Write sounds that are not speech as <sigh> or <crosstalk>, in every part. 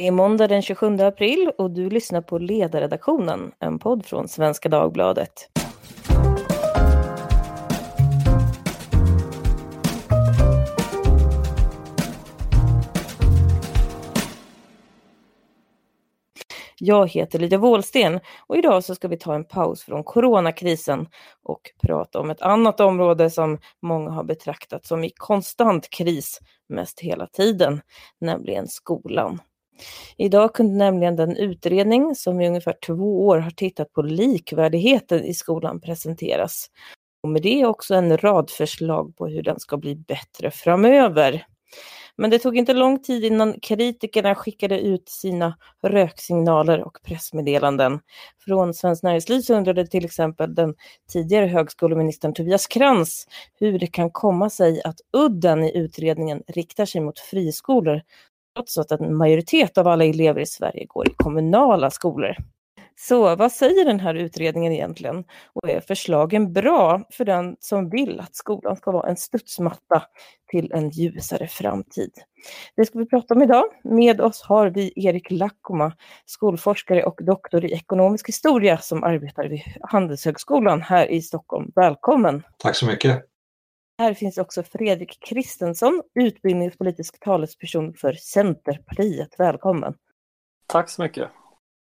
Det är måndag den 27 april och du lyssnar på Ledarredaktionen, en podd från Svenska Dagbladet. Jag heter Lydia Wåhlsten och idag så ska vi ta en paus från coronakrisen och prata om ett annat område som många har betraktat som i konstant kris mest hela tiden, nämligen skolan. Idag kunde nämligen den utredning som i ungefär två år har tittat på likvärdigheten i skolan presenteras. Och med det också en rad förslag på hur den ska bli bättre framöver. Men det tog inte lång tid innan kritikerna skickade ut sina röksignaler och pressmeddelanden. Från Svenskt Näringsliv så undrade till exempel den tidigare högskoleministern Tobias Krantz hur det kan komma sig att udden i utredningen riktar sig mot friskolor trots att en majoritet av alla elever i Sverige går i kommunala skolor. Så vad säger den här utredningen egentligen? Och är förslagen bra för den som vill att skolan ska vara en studsmatta till en ljusare framtid? Det ska vi prata om idag. Med oss har vi Erik Lackoma, skolforskare och doktor i ekonomisk historia som arbetar vid Handelshögskolan här i Stockholm. Välkommen! Tack så mycket! Här finns också Fredrik Kristensson, utbildningspolitisk talesperson för Centerpartiet. Välkommen! Tack så mycket!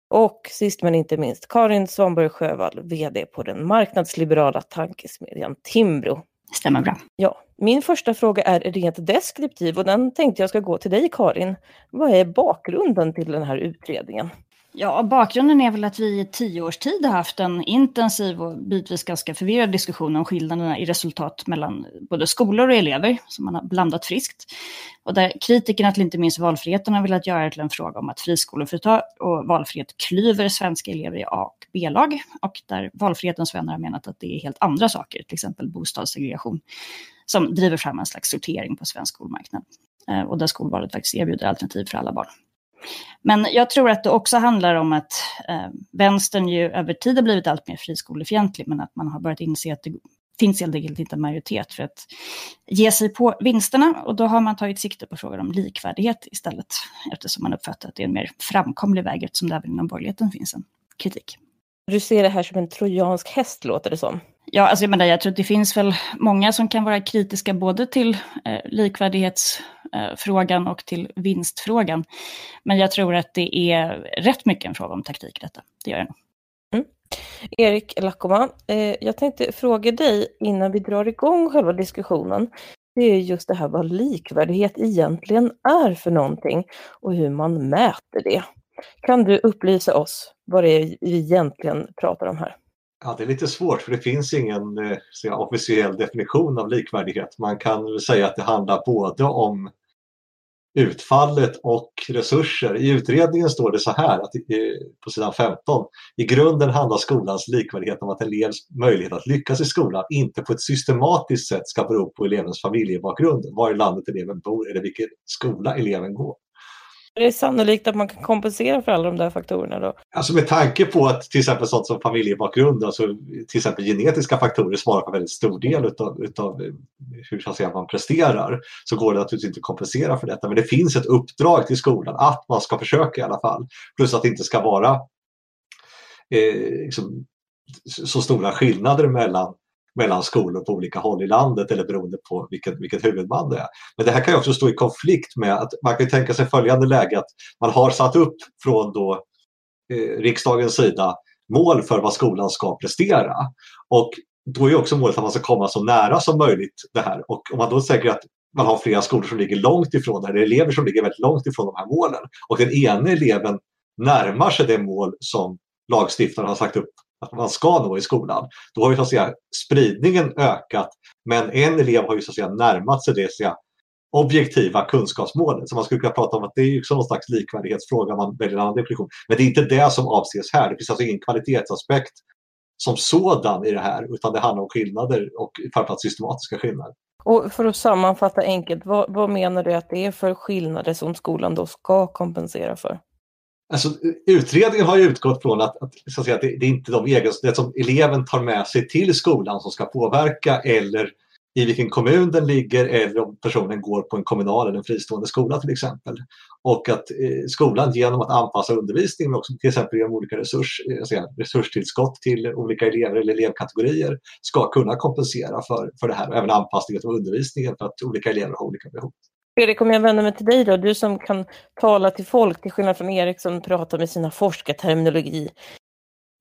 Och sist men inte minst Karin Svanberg Sjövall, VD på den marknadsliberala tankesmedjan Timbro. Stämmer bra. Ja, min första fråga är rent deskriptiv och den tänkte jag ska gå till dig Karin. Vad är bakgrunden till den här utredningen? Ja, bakgrunden är väl att vi i tio års tid har haft en intensiv och bitvis ganska förvirrad diskussion om skillnaderna i resultat mellan både skolor och elever, som man har blandat friskt. Och där kritikerna till inte minst valfriheten har velat göra det till en fråga om att friskoleföretag och valfrihet klyver svenska elever i A och B-lag. Och där valfrihetens vänner har menat att det är helt andra saker, till exempel bostadssegregation, som driver fram en slags sortering på svensk skolmarknad. Eh, och där skolvalet faktiskt erbjuder alternativ för alla barn. Men jag tror att det också handlar om att eh, vänstern ju över tid har blivit allt mer friskolefientlig, men att man har börjat inse att det finns helt enkelt inte en majoritet för att ge sig på vinsterna. Och då har man tagit sikte på frågan om likvärdighet istället, eftersom man uppfattar att det är en mer framkomlig väg, eftersom det även inom borgerligheten finns en kritik. Du ser det här som en trojansk häst, låter det som. Ja, alltså jag, menar, jag tror att det finns väl många som kan vara kritiska både till eh, likvärdighetsfrågan eh, och till vinstfrågan. Men jag tror att det är rätt mycket en fråga om taktik detta. Det gör jag nog. Mm. Erik Lakoma, eh, jag tänkte fråga dig innan vi drar igång själva diskussionen. Det är just det här vad likvärdighet egentligen är för någonting och hur man mäter det. Kan du upplysa oss vad det är vi egentligen pratar om här? Ja, det är lite svårt för det finns ingen eh, säga, officiell definition av likvärdighet. Man kan väl säga att det handlar både om utfallet och resurser. I utredningen står det så här att, på sidan 15. I grunden handlar skolans likvärdighet om att elevs möjlighet att lyckas i skolan inte på ett systematiskt sätt ska bero på elevens familjebakgrund, var i landet eleven bor eller vilken skola eleven går. Är det sannolikt att man kan kompensera för alla de där faktorerna då? Alltså med tanke på att till exempel sånt som familjebakgrund, alltså till exempel genetiska faktorer svarar för väldigt stor del utav, utav eh, hur så säga, man presterar så går det naturligtvis inte att kompensera för detta. Men det finns ett uppdrag till skolan att man ska försöka i alla fall. Plus att det inte ska vara eh, liksom, så stora skillnader mellan mellan skolor på olika håll i landet eller beroende på vilket, vilket huvudman det är. Men det här kan ju också stå i konflikt med att man kan tänka sig följande läge att man har satt upp från då eh, riksdagens sida mål för vad skolan ska prestera. Och då är också målet att man ska komma så nära som möjligt det här. Och om man då säger att man har flera skolor som ligger långt ifrån det här, eller elever som ligger väldigt långt ifrån de här målen och den ena eleven närmar sig det mål som lagstiftaren har sagt upp att man ska nå i skolan. Då har ju så att säga spridningen ökat men en elev har ju så att säga närmat sig det så säga, objektiva kunskapsmålet. Så man skulle kunna prata om att det är också någon slags likvärdighetsfråga man väljer en annan definition. Men det är inte det som avses här. Det finns alltså ingen kvalitetsaspekt som sådan i det här utan det handlar om skillnader och framförallt systematiska skillnader. Och för att sammanfatta enkelt, vad, vad menar du att det är för skillnader som skolan då ska kompensera för? Alltså, utredningen har ju utgått från att, att, så att, säga, att det, det, är inte de egenskaper som eleven tar med sig till skolan som ska påverka eller i vilken kommun den ligger eller om personen går på en kommunal eller en fristående skola till exempel. Och att eh, skolan genom att anpassa undervisningen, också till exempel genom olika resurs, alltså resurstillskott till olika elever eller elevkategorier, ska kunna kompensera för, för det här och även anpassningen av undervisningen för att olika elever har olika behov. Fredrik, om jag vänder mig till dig då, du som kan tala till folk till skillnad från Erik som pratar med sina forskarterminologi.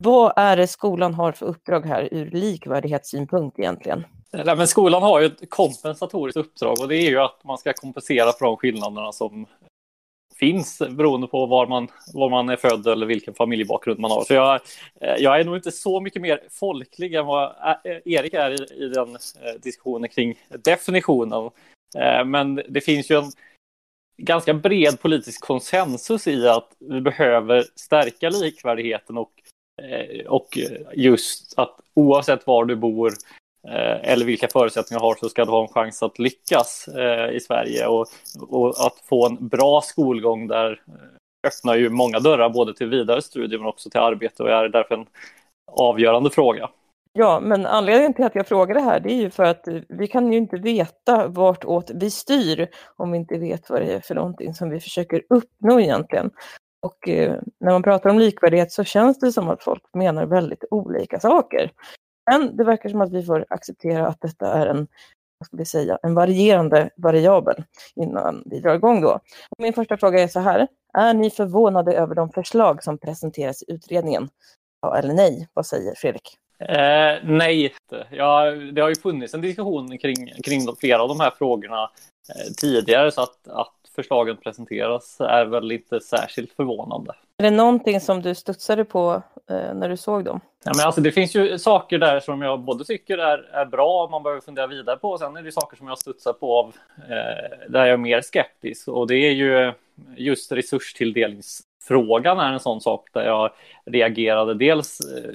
Vad är det skolan har för uppdrag här ur likvärdighetssynpunkt egentligen? Nej, men skolan har ju ett kompensatoriskt uppdrag och det är ju att man ska kompensera för de skillnaderna som finns beroende på var man, var man är född eller vilken familjebakgrund man har. Så jag, eh, jag är nog inte så mycket mer folklig än vad eh, Erik är i, i den eh, diskussionen kring definitionen. Eh, men det finns ju en ganska bred politisk konsensus i att vi behöver stärka likvärdigheten och, eh, och just att oavsett var du bor eh, eller vilka förutsättningar du har så ska du ha en chans att lyckas i Sverige och, och, att få en bra skolgång där öppnar ju många dörrar både till vidare studier men också till arbete och är därför en avgörande fråga. Ja, men anledningen till att jag frågar det här det är ju för att eh, vi kan ju inte veta vartåt vi styr om vi inte vet vad det är för någonting som vi försöker uppnå egentligen. Och eh, när man pratar om likvärdighet så känns det som att folk menar väldigt olika saker. Men det verkar som att vi får acceptera att detta är en, vad ska vi säga, en varierande variabel innan vi drar igång då. Min första fråga är så här. Är ni förvånade över de förslag som presenteras i utredningen? Ja eller nej? Vad säger Fredrik? Eh, nej, ja, det har ju funnits en diskussion kring, kring flera av de här frågorna eh, tidigare så att, att förslagen presenteras är väl inte särskilt förvånande. Är det någonting som du studsade på eh, när du såg dem? Ja, men alltså, det finns ju saker där som jag både tycker är, är bra och man behöver fundera vidare på. Sen är det saker som jag studsar på av, eh, där jag är mer skeptisk. Och det är ju just resurstilldelningsfrågan är en sån sak där jag reagerade. Dels eh,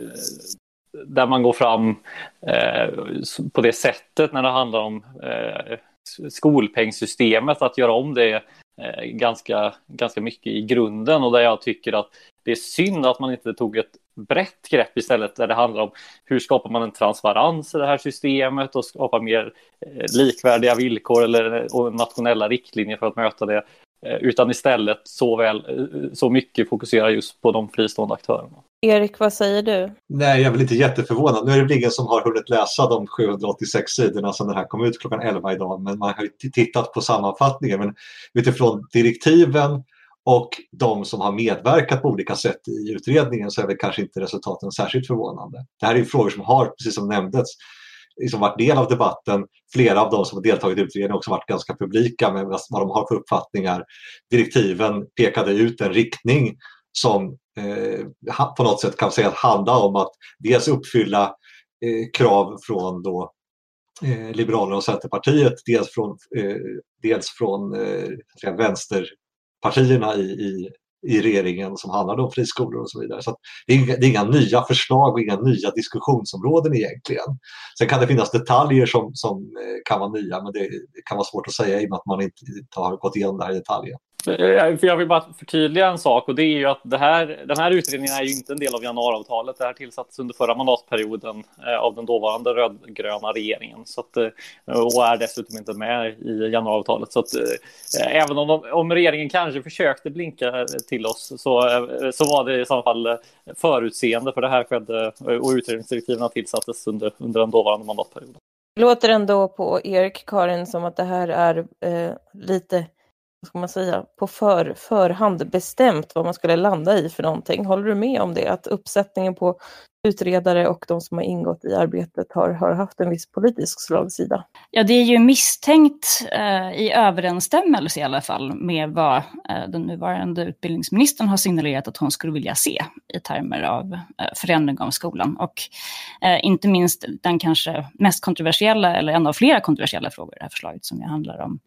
där man går fram eh, på det sättet när det handlar om eh, skolpengssystemet, att göra om det eh, ganska, ganska mycket i grunden och där jag tycker att det är synd att man inte tog ett brett grepp istället där det handlar om hur skapar man en transparens i det här systemet och skapar mer eh, likvärdiga villkor eller och nationella riktlinjer för att möta det. Eh, utan istället så, väl, eh, så mycket fokuserar just på de fristående aktörerna. Erik, vad säger du? Nej, jag är väl inte jätteförvånad. Nu är det väl ingen som har hunnit läsa de 786 sidorna som den här kom ut klockan 11 idag, men man har ju tittat på sammanfattningen. Men utifrån direktiven och de som har medverkat på olika sätt i utredningen så är väl kanske inte resultaten särskilt förvånande. Det här är frågor som har, precis som nämndes, liksom varit del av debatten. Flera av de som har deltagit i utredningen har också varit ganska publika med vad de har för uppfattningar. Direktiven pekade ut en riktning som Eh, på något sätt kan sägas handla om att dels uppfylla eh, krav från då, eh, Liberalerna och Centerpartiet, dels från, eh, dels från eh, vänsterpartierna i, i, i regeringen som handlade om friskolor och så vidare. Så det, är inga, det är inga nya förslag och inga nya diskussionsområden egentligen. Sen kan det finnas detaljer som, som eh, kan vara nya men det, det kan vara svårt att säga i och med att man inte, inte har gått igenom det här i detaljen. Eh, för jag vill bara förtydliga en sak och det är ju att det här, den här utredningen är ju inte en del av januariavtalet. Det här tillsattes under förra mandatperioden eh, av den dåvarande rödgröna regeringen så att, eh, och är dessutom inte med i januariavtalet. Så att, även om, de, om regeringen kanske försökte blinka till oss så, så var det i så fall förutseende för det här skedde och utredningsdirektiven tillsattes under, under den dåvarande mandatperioden. Det låter ändå på Erik, Karin, som att det här är eh, lite ska man säga, på för, förhand bestämt vad man skulle landa i för någonting. Håller du med om det? Att uppsättningen på utredare och de som har ingått i arbetet har, har haft en viss politisk slagsida. Ja, det är ju misstänkt eh, i överensstämmelse i alla fall med vad eh, den nuvarande utbildningsministern har signalerat att hon skulle vilja se i termer av eh, förändring av skolan. Och eh, inte minst den kanske mest kontroversiella, eller en av flera kontroversiella frågor i det här förslaget som ju handlar om,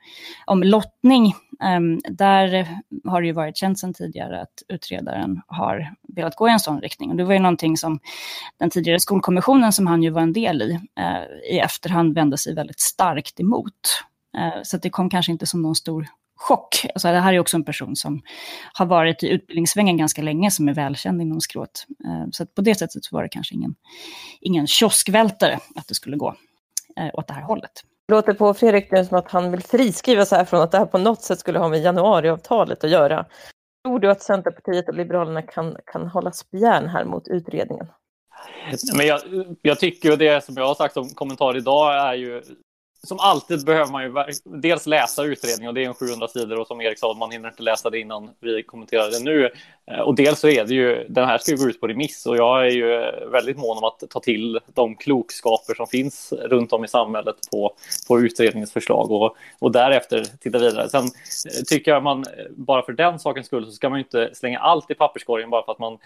om lottning. Ehm, där har det ju varit känt sedan tidigare att utredaren har velat gå i en sån riktning. Och det var ju någonting som den tidigare skolkommissionen som han ju var en del i, eh, i efterhand vände sig väldigt starkt emot. Eh, så det kom kanske inte som någon stor chock. Alltså det här är också en person som har varit i utbildningssvängen ganska länge, som är välkänd inom skrået. Eh, så på det sättet var det kanske ingen, ingen kioskvältare att det skulle gå eh, åt det här hållet. Det låter på Fredrik nu som att han vill friskriva sig från att det här på något sätt skulle ha med januariavtalet att göra. Tror du att Centerpartiet och Liberalerna kan, kan hålla spjärn här mot utredningen? Men jag, jag tycker det som jag har sagt som kommentar idag är ju som alltid behöver man ju dels läsa utredningen och det är en 700 sidor och som Erik sa, man hinner inte läsa det innan vi kommenterar det nu. Eh, och dels så är det ju, den här ska ju gå ut på remiss och jag är ju väldigt mån om att ta till de klokskaper som finns runt om i samhället på, på utredningens förslag och, och därefter titta vidare. Sen eh, tycker jag man, bara för den sakens skull så ska man ju inte slänga allt i papperskorgen bara för att man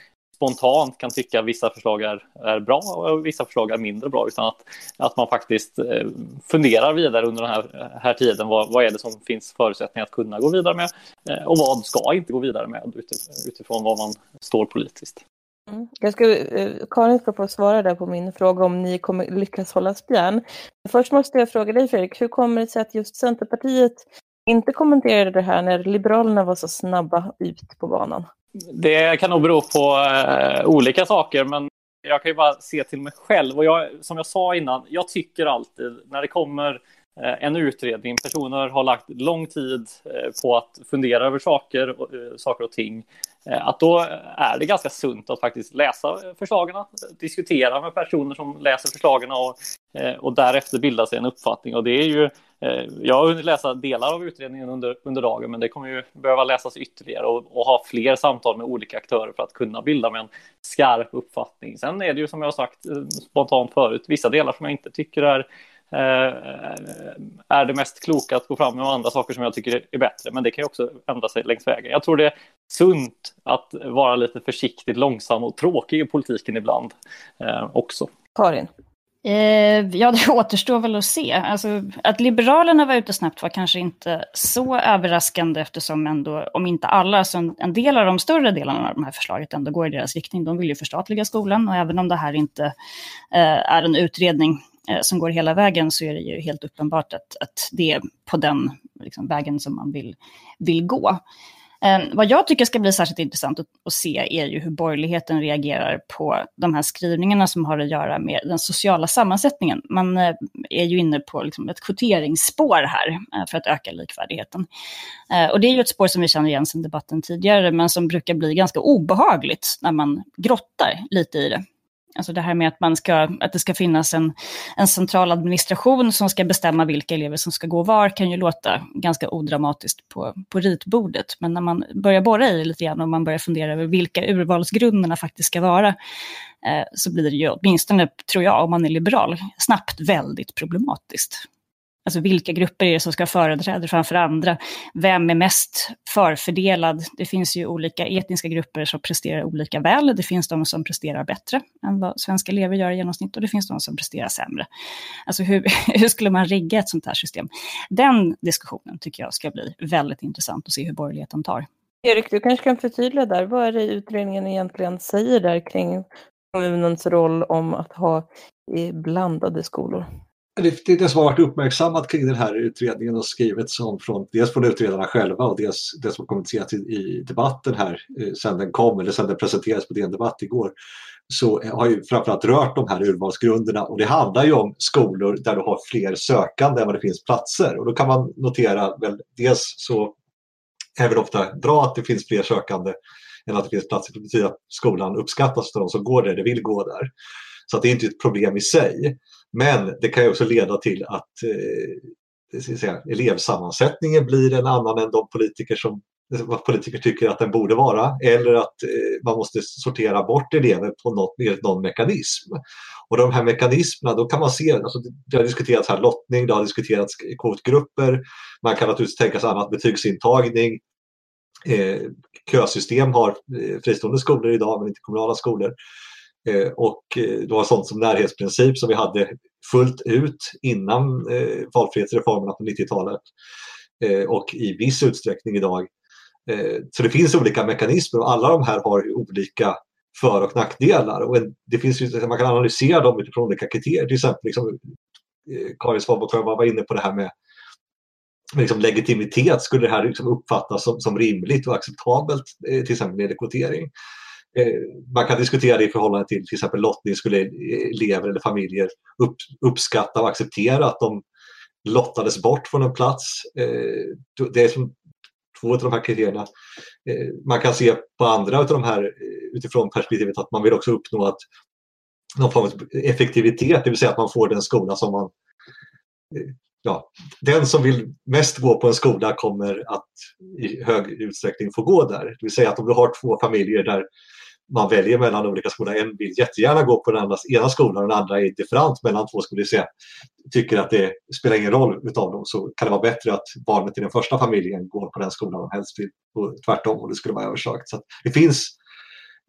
spontant kan tycka att vissa förslag är, är bra och vissa förslag är mindre bra, utan att, att man faktiskt eh, funderar vidare under den här, här tiden. Vad, vad är det som finns förutsättningar att kunna gå vidare med eh, och vad ska inte gå vidare med utifrån var man står politiskt. Mm. Jag ska, eh, Karin ska få svara där på min fråga om ni kommer lyckas hålla spjärn. Först måste jag fråga dig Fredrik, hur kommer det sig att just Centerpartiet inte kommenterade det här när Liberalerna var så snabba ut på banan? Det kan nog bero på eh, olika saker, men jag kan ju bara se till mig själv. Och jag, som jag sa innan, jag tycker alltid när det kommer eh, en utredning, personer har lagt lång tid eh, på att fundera över saker, eh, saker och ting, eh, att då är det ganska sunt att faktiskt läsa förslagen, diskutera med personer som läser förslagen och, eh, och därefter bilda sig en uppfattning. Och det är ju Eh, jag har hunnit läsa delar av utredningen under, under dagen, men det kommer ju behöva läsas ytterligare och, och, ha fler samtal med olika aktörer för att kunna bilda med en skarp uppfattning. Sen är det ju som jag har sagt eh, spontant förut, vissa delar som jag inte tycker är eh, är det mest kloka att gå fram med och andra saker som jag tycker är bättre. Men det kan ju också ändra sig längs vägen. Jag tror det är sunt att vara lite försiktigt långsam och tråkig i politiken ibland också. Karin? Eh, ja, det <laughs> återstår väl att se. Alltså, att Liberalerna var ute snabbt var kanske inte så överraskande eftersom ändå, om inte alla, så en, en del av de större delarna av de här förslaget ändå går i deras riktning. De vill ju förstatliga skolan och även om det här inte eh, är en utredning eh, som går hela vägen så är det ju helt uppenbart att, att det är på den liksom, vägen som man vill, vill gå. Eh, vad jag tycker ska bli särskilt intressant att, att, se är ju hur borgerligheten reagerar på de här skrivningarna som har att göra med den sociala sammansättningen. Man eh, är ju inne på liksom ett kvoteringsspår här eh, för att öka likvärdigheten. Och det är ju ett spår som vi känner igen sedan debatten tidigare, men som brukar bli ganska obehagligt när man grottar lite i det. Alltså det här med att, man ska, att det ska finnas en, en central administration som ska bestämma vilka elever som ska gå var kan ju låta ganska odramatiskt på, på ritbordet. Men när man börjar borra i det lite grann och man börjar fundera över vilka urvalsgrunderna faktiskt ska vara eh, så blir det ju åtminstone, tror jag, om man är liberal, snabbt väldigt problematiskt. Alltså vilka grupper är det som ska ha företräde framför andra? Vem är mest förfördelad? Det finns ju olika etniska grupper som presterar olika väl. Det finns de som presterar bättre än vad svenska elever gör i genomsnitt och det finns de som presterar sämre. Alltså hur, <laughs> hur skulle man rigga ett sånt här system? Den diskussionen tycker jag ska bli väldigt intressant att se hur borgerligheten tar. Erik, du kanske kan förtydliga där. Vad är det utredningen egentligen säger där kring kommunens roll om att ha blandade skolor? Det, som har varit uppmärksammat kring den här utredningen och skrivits om från, dels från utredarna själva och dels det som har kommenterats i, i debatten här eh, sen den kom eller sen den presenterades på DN Debatt igår så har ju framförallt rört de här urvalsgrunderna och det handlar ju om skolor där du har fler sökande än vad det finns platser och då kan man notera väl dels så är det ofta bra att det finns fler sökande än att det finns platser. Det betyder att skolan uppskattas av de som går där eller vill gå där. Så att det är inte ett problem i sig. Men det kan ju också leda till att eh, säga, elevsammansättningen blir en annan än de politiker som vad politiker tycker att den borde vara eller att eh, man måste sortera bort elever på något, någon mekanism. Och de här mekanismerna, då kan man se, alltså det har diskuterats här lottning, det har diskuterats kvotgrupper, man kan naturligtvis tänka sig annat betygsintagning, eh, kösystem har eh, fristående skolor idag men inte kommunala skolor. Eh, och eh, det var sånt som närhetsprincip som vi hade fullt ut innan eh, valfrihetsreformerna på 90-talet och i viss utsträckning idag. Så det finns olika mekanismer och alla de här har olika för och nackdelar. Och det finns man kan analysera dem utifrån olika kriterier. Till exempel liksom, Karin Svanborg var inne på det här med liksom legitimitet. Skulle det här liksom uppfattas som, som rimligt och acceptabelt till exempel med kvotering? Eh, man kan diskutera det i förhållande till till exempel lottning. Skulle elever eller familjer upp, uppskatta och acceptera att de lottades bort från en plats. Eh, det är som två av de här kriterierna. Eh, man kan se på andra av de här eh, utifrån perspektivet att man vill också uppnå att någon form av effektivitet, det vill säga att man får den skola som man eh, ja, den som vill mest gå på en skola kommer att i hög utsträckning få gå där. Det vill säga att om du har två familjer där man väljer mellan olika skolor. En vill jättegärna gå på den andra, ena skolan och den andra är different mellan två skolor. Så tycker att det spelar ingen roll utav dem så kan det vara bättre att barnet i den första familjen går på den skolan och helst vill och tvärtom och det skulle vara överslaget. Så det finns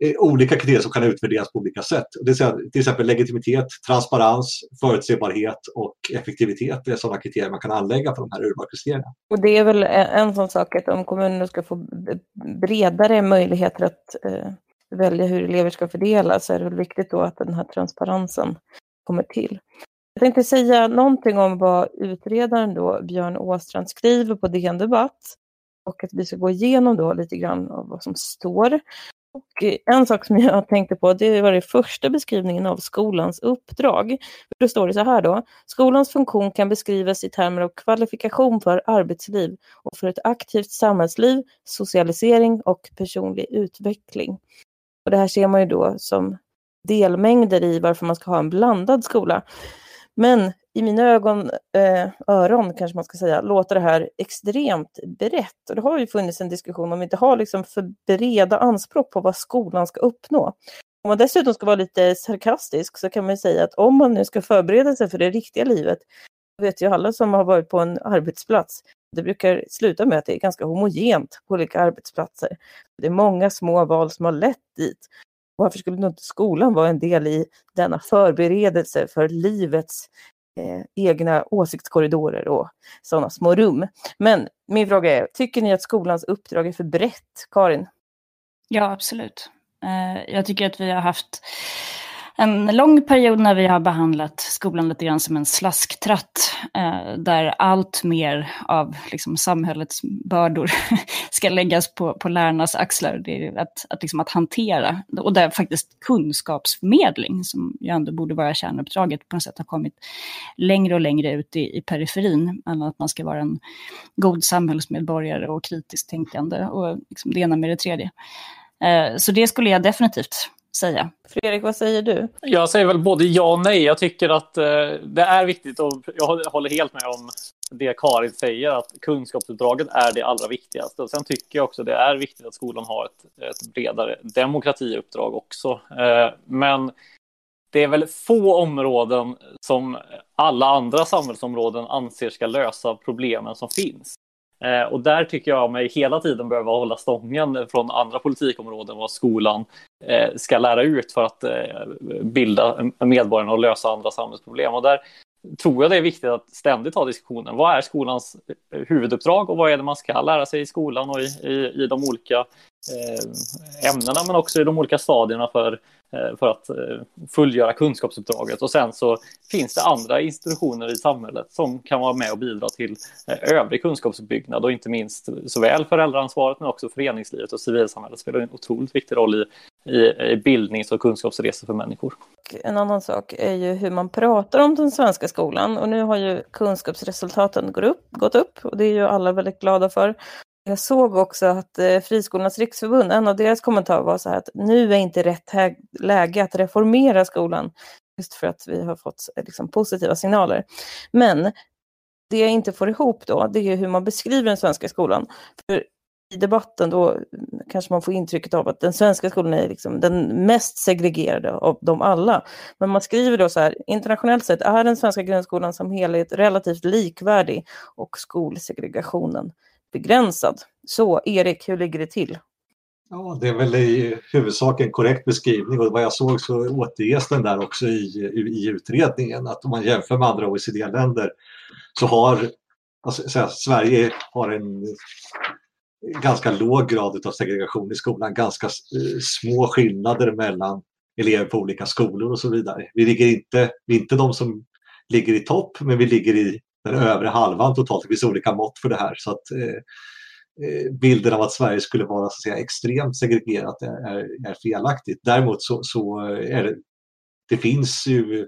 eh, olika kriterier som kan utvärderas på olika sätt. Det vill säga, till exempel legitimitet, transparens, förutsebarhet och effektivitet är sådana kriterier man kan anlägga för de här urvalskriterierna. Och det är väl en sån sak att om kommunerna ska få bredare möjligheter att eh välja hur elever ska fördelas så är det viktigt då att den här transparensen kommer till. Jag tänkte säga någonting om vad utredaren då, Björn Åstrand, skriver på DN Debatt och att vi ska gå igenom då lite grann av vad som står. Och eh, en sak som jag <laughs> tänkte på, det var den första beskrivningen av skolans uppdrag. Då står det så här då. Skolans funktion kan beskrivas i termer av kvalifikation för arbetsliv och för ett aktivt samhällsliv, socialisering och personlig utveckling. Och det här ser man ju då som delmängder i varför man ska ha en blandad skola. Men i mina ögon, eh, öron kanske man ska säga, låter det här extremt brett. Och det har ju funnits en diskussion om vi inte har liksom för breda anspråk på vad skolan ska uppnå. Om man dessutom ska vara lite sarkastisk så kan man säga att om man nu ska förbereda sig för det riktiga livet, vet ju alla som har varit på en arbetsplats, det brukar sluta med att det är ganska homogent på olika arbetsplatser. Det är många små val som har lett dit. Varför skulle inte skolan vara en del i denna förberedelse för livets eh, egna åsiktskorridorer och sådana små rum? Men min fråga är, tycker ni att skolans uppdrag är för brett, Karin? Ja, absolut. Eh, jag tycker att vi har haft en lång period när vi har behandlat skolan lite grann som en slasktratt, eh, där allt mer av liksom, samhällets bördor <laughs> ska läggas på, på lärarnas axlar. Det är att, att, liksom, att hantera, och där faktiskt kunskapsförmedling, som ju ändå borde vara kärnuppdraget, på något sätt har kommit längre och längre ut i, i periferin, än att man ska vara en god samhällsmedborgare och kritiskt tänkande och liksom det ena med det tredje. Eh, så det skulle jag definitivt säga. Fredrik, vad säger du? Jag säger väl både ja och nej. Jag tycker att eh, det är viktigt och jag håller helt med om det Karin säger, att kunskapsuppdraget är det allra viktigaste. Och sen tycker jag också det är viktigt att skolan har ett, ett bredare demokratiuppdrag också. Eh, men det är väl få områden som alla andra samhällsområden anser ska lösa problemen som finns. Eh, och där tycker jag mig hela tiden behöva hålla stången från andra politikområden vad skolan eh, ska lära ut för att eh, bilda medborgarna och lösa andra samhällsproblem. Och där tror jag det är viktigt att ständigt ha diskussionen. Vad är skolans eh, huvuduppdrag och vad är det man ska lära sig i skolan och i, i, i de olika eh, ämnena men också i de olika stadierna för Eh, för att eh, fullgöra kunskapsuppdraget. Och sen så finns det andra institutioner i samhället som kan vara med och bidra till eh, övrig kunskapsuppbyggnad och inte minst såväl föräldraansvaret men också föreningslivet och civilsamhället spelar en otroligt viktig roll i, i, i bildnings och kunskapsresor för människor. En annan sak är ju hur man pratar om den svenska skolan och nu har ju kunskapsresultaten gått upp, gått upp och det är ju alla väldigt glada för. Jag såg också att eh, Friskolornas riksförbund, en av deras kommentarer var så här att nu är inte rätt läge att reformera skolan. Just för att vi har fått liksom, positiva signaler. Men det jag inte får ihop då, det är hur man beskriver den svenska skolan. För i debatten då mm, kanske man får intrycket av att den svenska skolan är liksom den mest segregerade av dem alla. Men man skriver då så här, internationellt sett är den svenska grundskolan som helhet relativt likvärdig och skolsegregationen begränsad. Så Erik, hur ligger det till? Ja, det är väl i huvudsak en korrekt beskrivning och vad jag såg så återges den där också i, i utredningen att om man jämför med andra OECD-länder så har alltså, Sverige har en ganska låg grad av segregation i skolan, ganska eh, små skillnader mellan elever på olika skolor och så vidare. Vi ligger inte, vi är inte de som ligger i topp men vi ligger i den övre halvan totalt. Det finns olika mått för det här. Så att, eh, eh bilden av att Sverige skulle vara så att säga, extremt segregerat är, är felaktigt. Däremot så, så eh, är det, det finns ju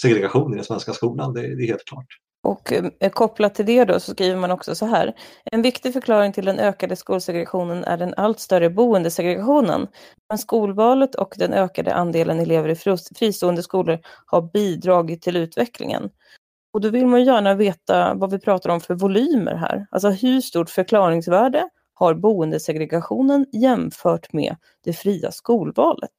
segregation i den svenska skolan, det, det är helt klart. Och eh, kopplat till det då så skriver man också så här. En viktig förklaring till den ökade skolsegregationen är den allt större boendesegregationen. Men skolvalet och den ökade andelen elever i fristående skolor har bidragit till utvecklingen. Och då vill man gärna veta vad vi pratar om för volymer här. Alltså hur stort förklaringsvärde har boendesegregationen jämfört med det fria skolvalet?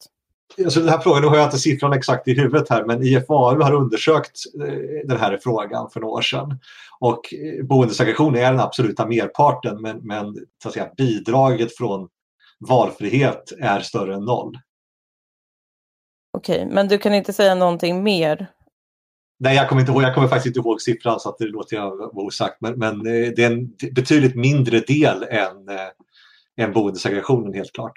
Alltså den här frågan, nu har jag inte siffran exakt i huvudet här, men IFAU har undersökt eh, den här frågan för några år sedan. Och eh, boendesegregation är den absoluta merparten, men, men så att säga, bidraget från valfrihet är större än noll. Okej, men du kan inte säga någonting mer? Nej, jag kommer, inte ihåg, jag kommer faktiskt inte ihåg siffran så att det låter jag vara osagt. Men, men eh, det är en betydligt mindre del än, eh, än boendesegregationen helt klart.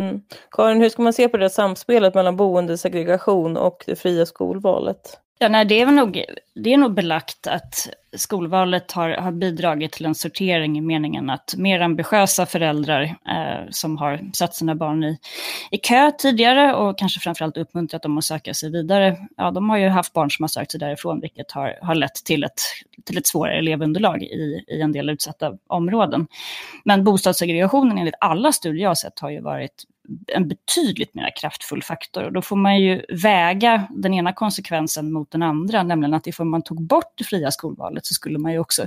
Mm. Karin, hur ska man se på det samspelet mellan boendesegregation och det fria skolvalet? Ja, nej, det, är nog, det är nog belagt att skolvalet har, har bidragit till en sortering i meningen att mer ambitiösa föräldrar eh, som har satt sina barn i, i kö tidigare och kanske framförallt uppmuntrat dem att söka sig vidare, ja, de har ju haft barn som har sökt sig därifrån, vilket har, har lett till ett, till ett svårare elevunderlag i, i en del utsatta områden. Men bostadssegregationen enligt alla studier jag har sett har ju varit en betydligt mer kraftfull faktor. Och då får man ju väga den ena konsekvensen mot den andra, nämligen att ifall man tog bort det fria skolvalet så skulle man ju också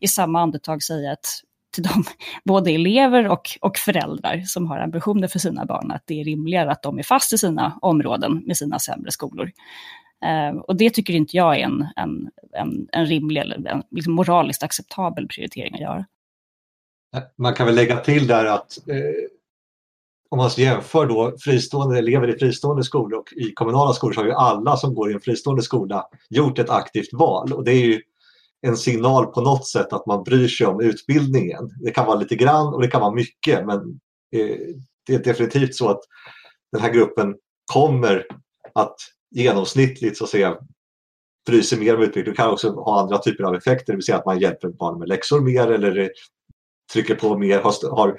i samma andetag säga att till de, <laughs> både elever och, och föräldrar som har ambitioner för sina barn, att det är rimligare att de är fast i sina områden med sina sämre skolor. Eh, och det tycker inte jag är en, en, en, en rimlig eller en liksom moraliskt acceptabel prioritering att göra. Man kan väl lägga till där att eh, om man jämför då fristående elever i fristående skolor och i kommunala skolor så har ju alla som går i en fristående skola gjort ett aktivt val. Och det är ju en signal på något sätt att man bryr sig om utbildningen. Det kan vara lite grann och det kan vara mycket men eh, det är definitivt så att den här gruppen kommer att genomsnittligt så att säga bry sig mer om utbildning. Det kan också ha andra typer av effekter, det vill säga att man hjälper barn med läxor mer eller trycker på mer, har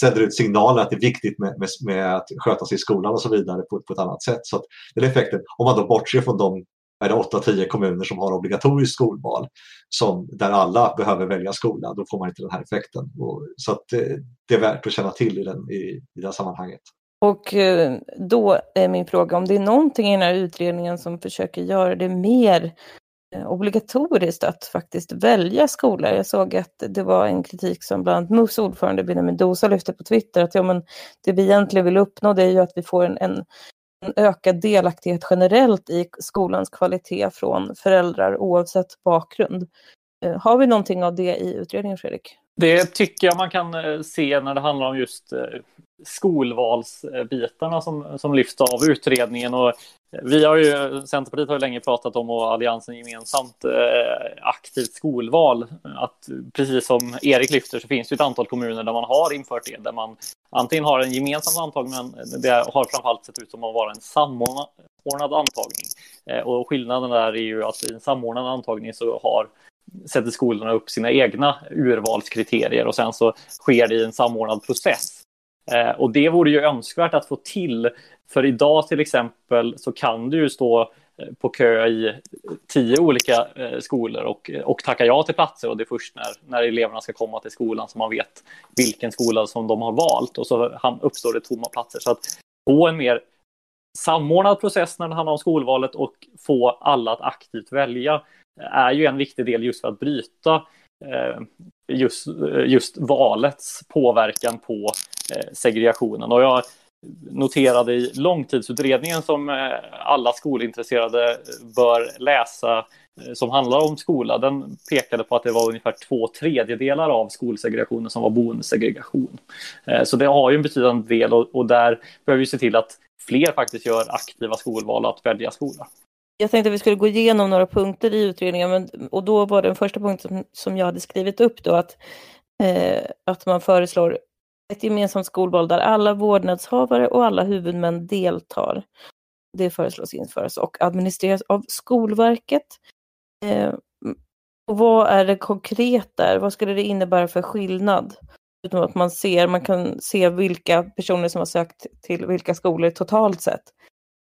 sänder ut signaler att det är viktigt med, med, med, att sköta sig i skolan och så vidare på, på ett annat sätt. Så att, den effekten, om man då bortser från de 8-10 kommuner som har obligatoriskt skolval som, där alla behöver välja skola, då får man inte den här effekten. Och, så att, eh, det är värt att känna till i, den, i, i det här sammanhanget. Och eh, då är min fråga om det är någonting i den här utredningen som försöker göra det mer Eh, obligatoriskt att faktiskt välja skola. Jag såg att det var en kritik som bland annat MUFs ordförande Benjamin Dosa lyfte på Twitter att ja, men det vi egentligen vill uppnå det är ju att vi får en, en, en ökad delaktighet generellt i skolans kvalitet från föräldrar oavsett bakgrund. Eh, har vi någonting av det i utredningen, Fredrik? Det tycker jag man kan eh, se när det handlar om just eh, skolvalsbitarna som, som lyfts av utredningen. Och eh, vi har ju, Centerpartiet har ju länge pratat om och Alliansen gemensamt eh, aktivt skolval. Att precis som Erik lyfter så finns det ett antal kommuner där man har infört det, där man antingen har en gemensam antagning, men det har framförallt sett ut som att vara en samordnad antagning. Eh, och skillnaden där är ju att i en samordnad antagning så har sätter skolorna upp sina egna urvalskriterier och sen så sker det i en samordnad process. Eh, och det vore ju önskvärt att få till, för idag till exempel så kan du ju stå eh, på kö i tio olika eh, skolor och, och tacka ja till platser och det är först när, när eleverna ska komma till skolan som man vet vilken skola som de har valt och så uppstår det tomma platser. Så att få en mer samordnad process när det handlar om skolvalet och få alla att aktivt välja är ju en viktig del just för att bryta eh, just, eh, just valets påverkan på Eh, segregationen. Och jag noterade i långtidsutredningen som eh, alla skolintresserade bör läsa eh, som handlar om skola, den pekade på att det var ungefär två tredjedelar av skolsegregationen som var boendesegregation. Så det har ju en betydande del och, och där behöver vi se till att fler faktiskt gör aktiva skolval att välja skola. Jag tänkte att vi skulle gå igenom några punkter i utredningen men, och då var den första punkten som jag hade skrivit upp då att, eh, att man föreslår ett gemensamt skolval där alla vårdnadshavare och alla huvudmän deltar. Det föreslås införas och administreras av Skolverket. Eh, och vad är det konkret där? Vad skulle det innebära för skillnad? Utom att man ser, man kan se vilka personer som har sökt till vilka skolor totalt sett.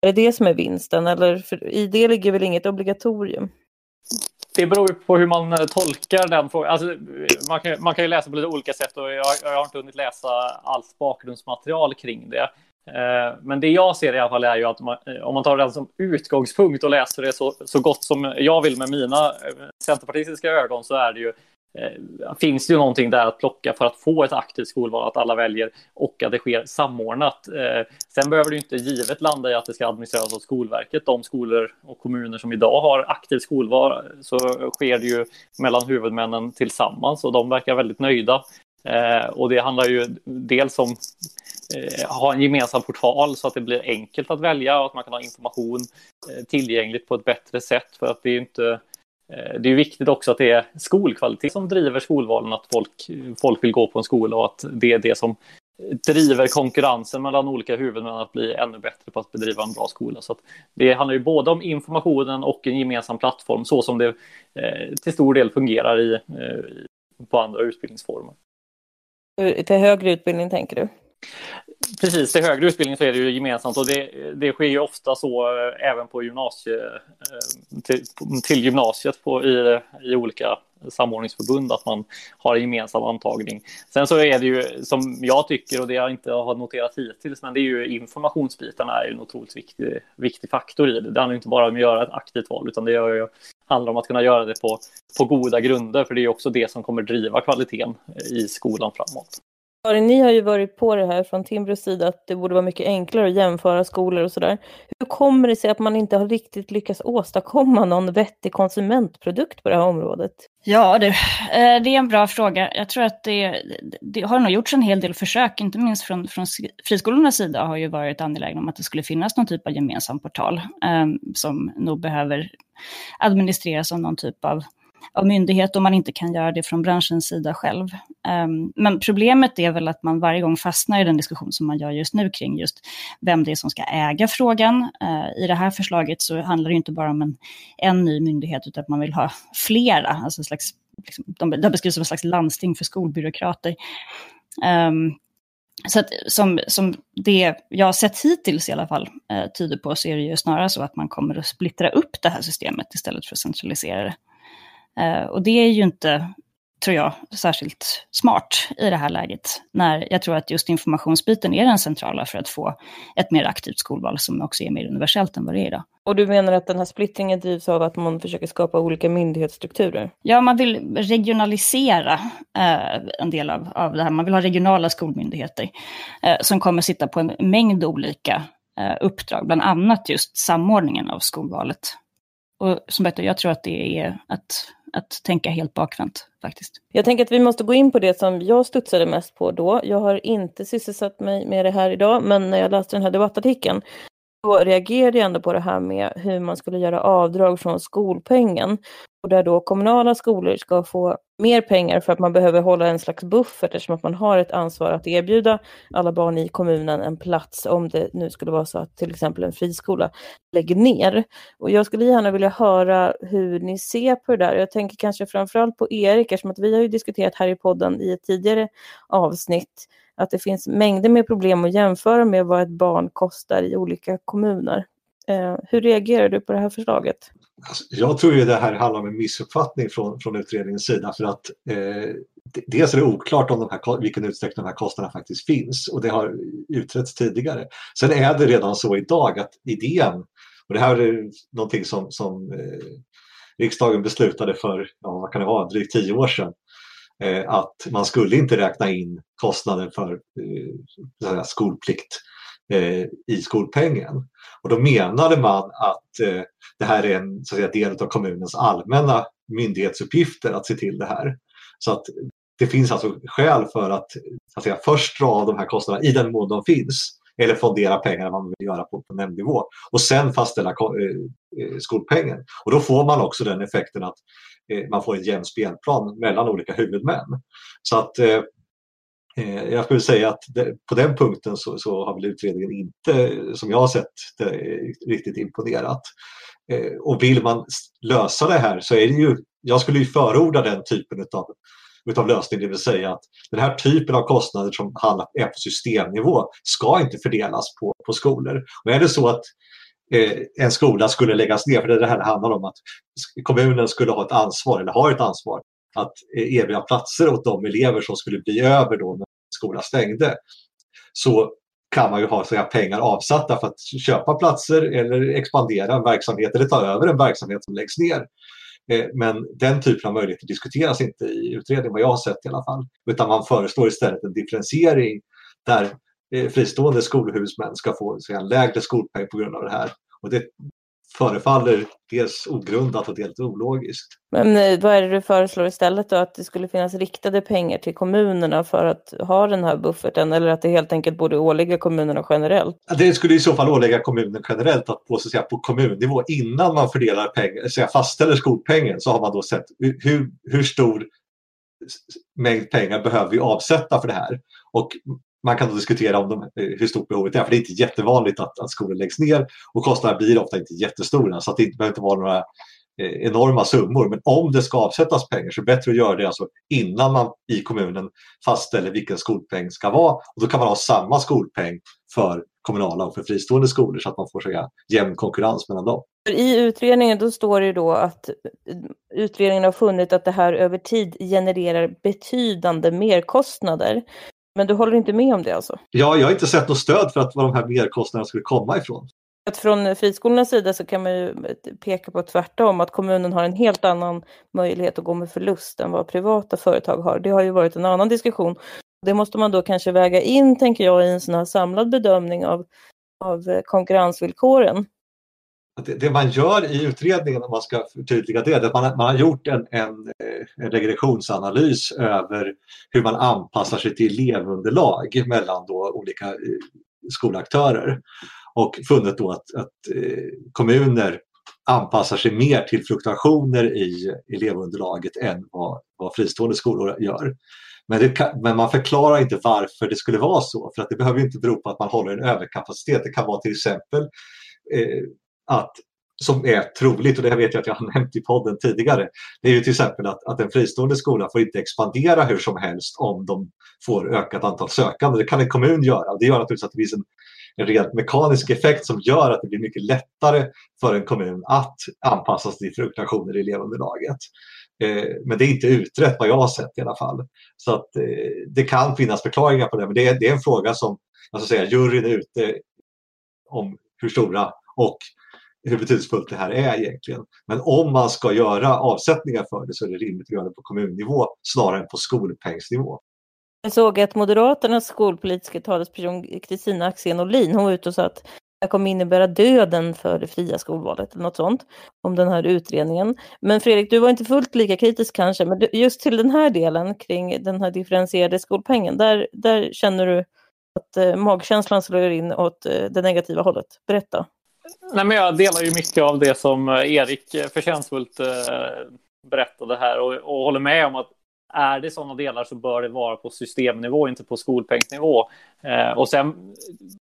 Är det det som är vinsten eller i det ligger väl inget obligatorium? Det beror på hur man eh, tolkar den frågan. Alltså, man, kan, man kan ju läsa på lite olika sätt och jag, jag har inte hunnit läsa allt bakgrundsmaterial kring det. Eh, men det jag ser i alla fall är ju att man, eh, om man tar den som utgångspunkt och läser det så, så gott som jag vill med mina centerpartistiska ögon så är det ju Eh, finns det ju någonting där att plocka för att få ett aktivt skolval, att alla väljer och att det sker samordnat. Eh, sen behöver det inte givet landa i att det ska administreras av Skolverket. De skolor och kommuner som idag har aktivt skolval så sker det ju mellan huvudmännen tillsammans och de verkar väldigt nöjda. Eh, och det handlar ju dels om att ha en gemensam portal så att det blir enkelt att välja och att man kan ha information tillgängligt på ett bättre sätt. För att det är inte Eh, det är viktigt också att det är skolkvalitet som driver skolvalen, att folk, folk vill gå på en skola och att det är det som driver konkurrensen mellan olika huvudmän att bli ännu bättre på att bedriva en bra skola. Så det handlar ju både om informationen och en gemensam plattform så som det eh, till stor del fungerar i, eh, på andra utbildningsformer. Till högre utbildning tänker du? Precis, till högre utbildning så är det ju gemensamt och det, det sker ju ofta så eh, även på gymnasie, eh, till, till gymnasiet på, i, i olika samordningsförbund att man har en gemensam antagning. Sen så är det ju som jag tycker och det jag inte har noterat hittills, men det är ju informationsbitarna är ju en otroligt viktig, viktig faktor i det. Det handlar inte bara om att göra ett aktivt val, utan det ju, handlar om att kunna göra det på, på goda grunder, för det är också det som kommer driva kvaliteten i skolan framåt. Karin, ni har ju varit på det här från Timbros sida att det borde vara mycket enklare att jämföra skolor och sådär. Hur kommer det sig att man inte har riktigt lyckats åstadkomma någon vettig konsumentprodukt på det här området? Ja, det, eh, det är en bra fråga. Jag tror att det, det, har nog gjorts en hel del försök, inte minst från, från friskolornas sida har ju varit angelägna om att det skulle finnas någon typ av gemensam portal eh, som nog behöver administreras av någon typ av av myndighet om man inte kan göra det från branschens sida själv. Um, men problemet är väl att man varje gång fastnar i den diskussion som man gör just nu kring just vem det är som ska äga frågan. Uh, I det här förslaget så handlar det inte bara om en, en ny myndighet utan att man vill ha flera, alltså en slags, liksom, de, de beskrivs som en slags landsting för skolbyråkrater. Um, så att som, som det jag har sett hittills i alla fall eh, tyder på så är det ju snarare så att man kommer att splittra upp det här systemet istället för att centralisera det. Eh, och det är ju inte, tror jag, särskilt smart i det här läget. När jag tror att just informationsbiten är den centrala för att få ett mer aktivt skolval som också är mer universellt än vad det är idag. Och du menar att den här splittringen drivs av att man försöker skapa olika myndighetsstrukturer? Ja, man vill regionalisera eh, en del av, av det här. Man vill ha regionala skolmyndigheter eh, som kommer sitta på en mängd olika eh, uppdrag, bland annat just samordningen av skolvalet. Och som sagt, jag tror att det är att att tänka helt bakvänt faktiskt. Jag tänker att vi måste gå in på det som jag studsade mest på då. Jag har inte sysselsatt mig med det här idag, men när jag läste den här debattartikeln då reagerade jag ändå på det här med hur man skulle göra avdrag från skolpengen. Och där då kommunala skolor ska få mer pengar för att man behöver hålla en slags buffert eftersom att man har ett ansvar att erbjuda alla barn i kommunen en plats om det nu skulle vara så att till exempel en friskola lägger ner. Och jag skulle gärna vilja höra hur ni ser på det där. Jag tänker kanske framförallt på Erik eftersom att vi har ju diskuterat här i podden i ett tidigare avsnitt att det finns mängder med problem att jämföra med vad ett barn kostar i olika kommuner. Eh, hur reagerar du på det här förslaget? Alltså, jag tror ju det här handlar om en missuppfattning från, från utredningens sida för att eh, dels är det oklart om de här, vilken utsträckning de här kostnaderna faktiskt finns och det har utretts tidigare. Sen är det redan så idag att idén, och det här är någonting som, som eh, riksdagen beslutade för, ja, vad kan det vara, drygt tio år sedan, Eh, att man skulle inte räkna in kostnaden för eh, skolplikt eh, i skolpengen. Och då menade man att eh, det här är en så att säga, del av kommunens allmänna myndighetsuppgifter att se till det här. Så att det finns alltså skäl för att, att säga, först dra av de här kostnaderna i den mån de finns eller fondera pengarna man vill göra på, på nämndnivå och sen fastställa eh, eh, skolpengen. Och då får man också den effekten att Eh, man får en jämn spelplan mellan olika huvudmän. Så att eh, eh, jag skulle säga att det, på den punkten så, så, har väl utredningen inte, som jag har sett det, eh, riktigt imponerat. Eh, och vill man lösa det här så är det ju, jag skulle ju förorda den typen utav, utav lösning, det vill säga att den här typen av kostnader som handlar är på systemnivå ska inte fördelas på, på skolor. Och är det så att Eh, en skola skulle läggas ner. För det här handlar om att kommunen skulle ha ett ansvar, eller har ett ansvar, att eh, erbjuda platser åt de elever som skulle bli över då när skolan stängde. Så kan man ju ha så pengar avsatta för att köpa platser eller expandera en verksamhet eller ta över en verksamhet som läggs ner. Eh, men den typen av möjligheter diskuteras inte i utredningen, vad jag har sett i alla fall. Utan man föreslår istället en differentiering där fristående skolhuvudmän ska få en lägre skolpeng på grund av det här. Och det förefaller dels ogrundat och dels ologiskt. Men eh, vad är det du föreslår istället då? Att det skulle finnas riktade pengar till kommunerna för att ha den här bufferten eller att det helt enkelt borde ålägga kommunerna generellt? Det skulle i så fall ålägga kommunen generellt att på, så att säga, på kommunnivå innan man fördelar pengar, så fastställer skolpengen så har man då sett hur, hur stor mängd pengar behöver vi avsätta för det här. Och man kan då diskutera om de, eh, hur stort behovet är, för det är inte jättevanligt att, att skolor läggs ner och kostnaderna blir ofta inte jättestora så att det inte behöver inte vara några eh, enorma summor. Men om det ska avsättas pengar så är det bättre att göra det alltså innan man i kommunen fastställer vilken skolpeng ska vara. Och då kan man ha samma skolpeng för kommunala och för fristående skolor så att man får säga, jämn konkurrens mellan dem. I utredningen då står det då att eh, utredningen har funnit att det här över tid genererar betydande merkostnader. Men du håller inte med om det alltså? Ja, jag har inte sett något stöd för att var de här merkostnaderna skulle komma ifrån. Att från friskolornas sida så kan man ju peka på tvärtom, att kommunen har en helt annan möjlighet att gå med förlust än vad privata företag har. Det har ju varit en annan diskussion. Det måste man då kanske väga in, tänker jag, i en sån här samlad bedömning av, av konkurrensvillkoren det, det, man gör i utredningen, om man ska förtydliga det, är att man, man har gjort en, en, eh, en, regressionsanalys över hur man anpassar sig till elevunderlag mellan då olika eh, skolaktörer och funnit då att, att eh, kommuner anpassar sig mer till fluktuationer i elevunderlaget än vad, vad fristående skolor gör. Men, kan, men, man förklarar inte varför det skulle vara så, för att det behöver inte bero på att man håller en överkapacitet. Det kan vara till exempel eh, att som är troligt, och det här vet jag att jag har <laughs> nämnt i podden tidigare, det är ju till exempel att, att en fristående skola får inte expandera hur som helst om de får ökat antal sökande. Det kan en kommun göra. Det gör naturligtvis att det finns en, en rent mekanisk effekt som gör att det blir mycket lättare för en kommun att anpassa sig till fluktuationer i elevunderlaget. Eh, men det är inte utrett vad jag har sett i alla fall. Så att, eh, det kan finnas förklaringar på det, men det är, det är en fråga som alltså, jag ska säga, juryn är ute om hur stora och hur betydelsefullt det här är egentligen. Men om man ska göra avsättningar för det så är det rimligt att göra det på kommunnivå snarare än på skolpengsnivå. Jag såg att Moderaternas skolpolitiska talesperson Kristina Axén Olin, hon var ute och sa att det kommer innebära döden för det fria skolvalet eller något sånt om den här utredningen. Men Fredrik, du var inte fullt lika kritisk kanske, men just till den här delen kring den här differentierade skolpengen, där, där känner du att eh, magkänslan slår in åt eh, det negativa hållet. Berätta. Nej, men jag delar ju mycket av det som eh, Erik eh, förtjänstfullt eh, berättade här och, och håller med om att är det sådana delar så bör det vara på systemnivå, inte på skolpengsnivå. Eh, och sen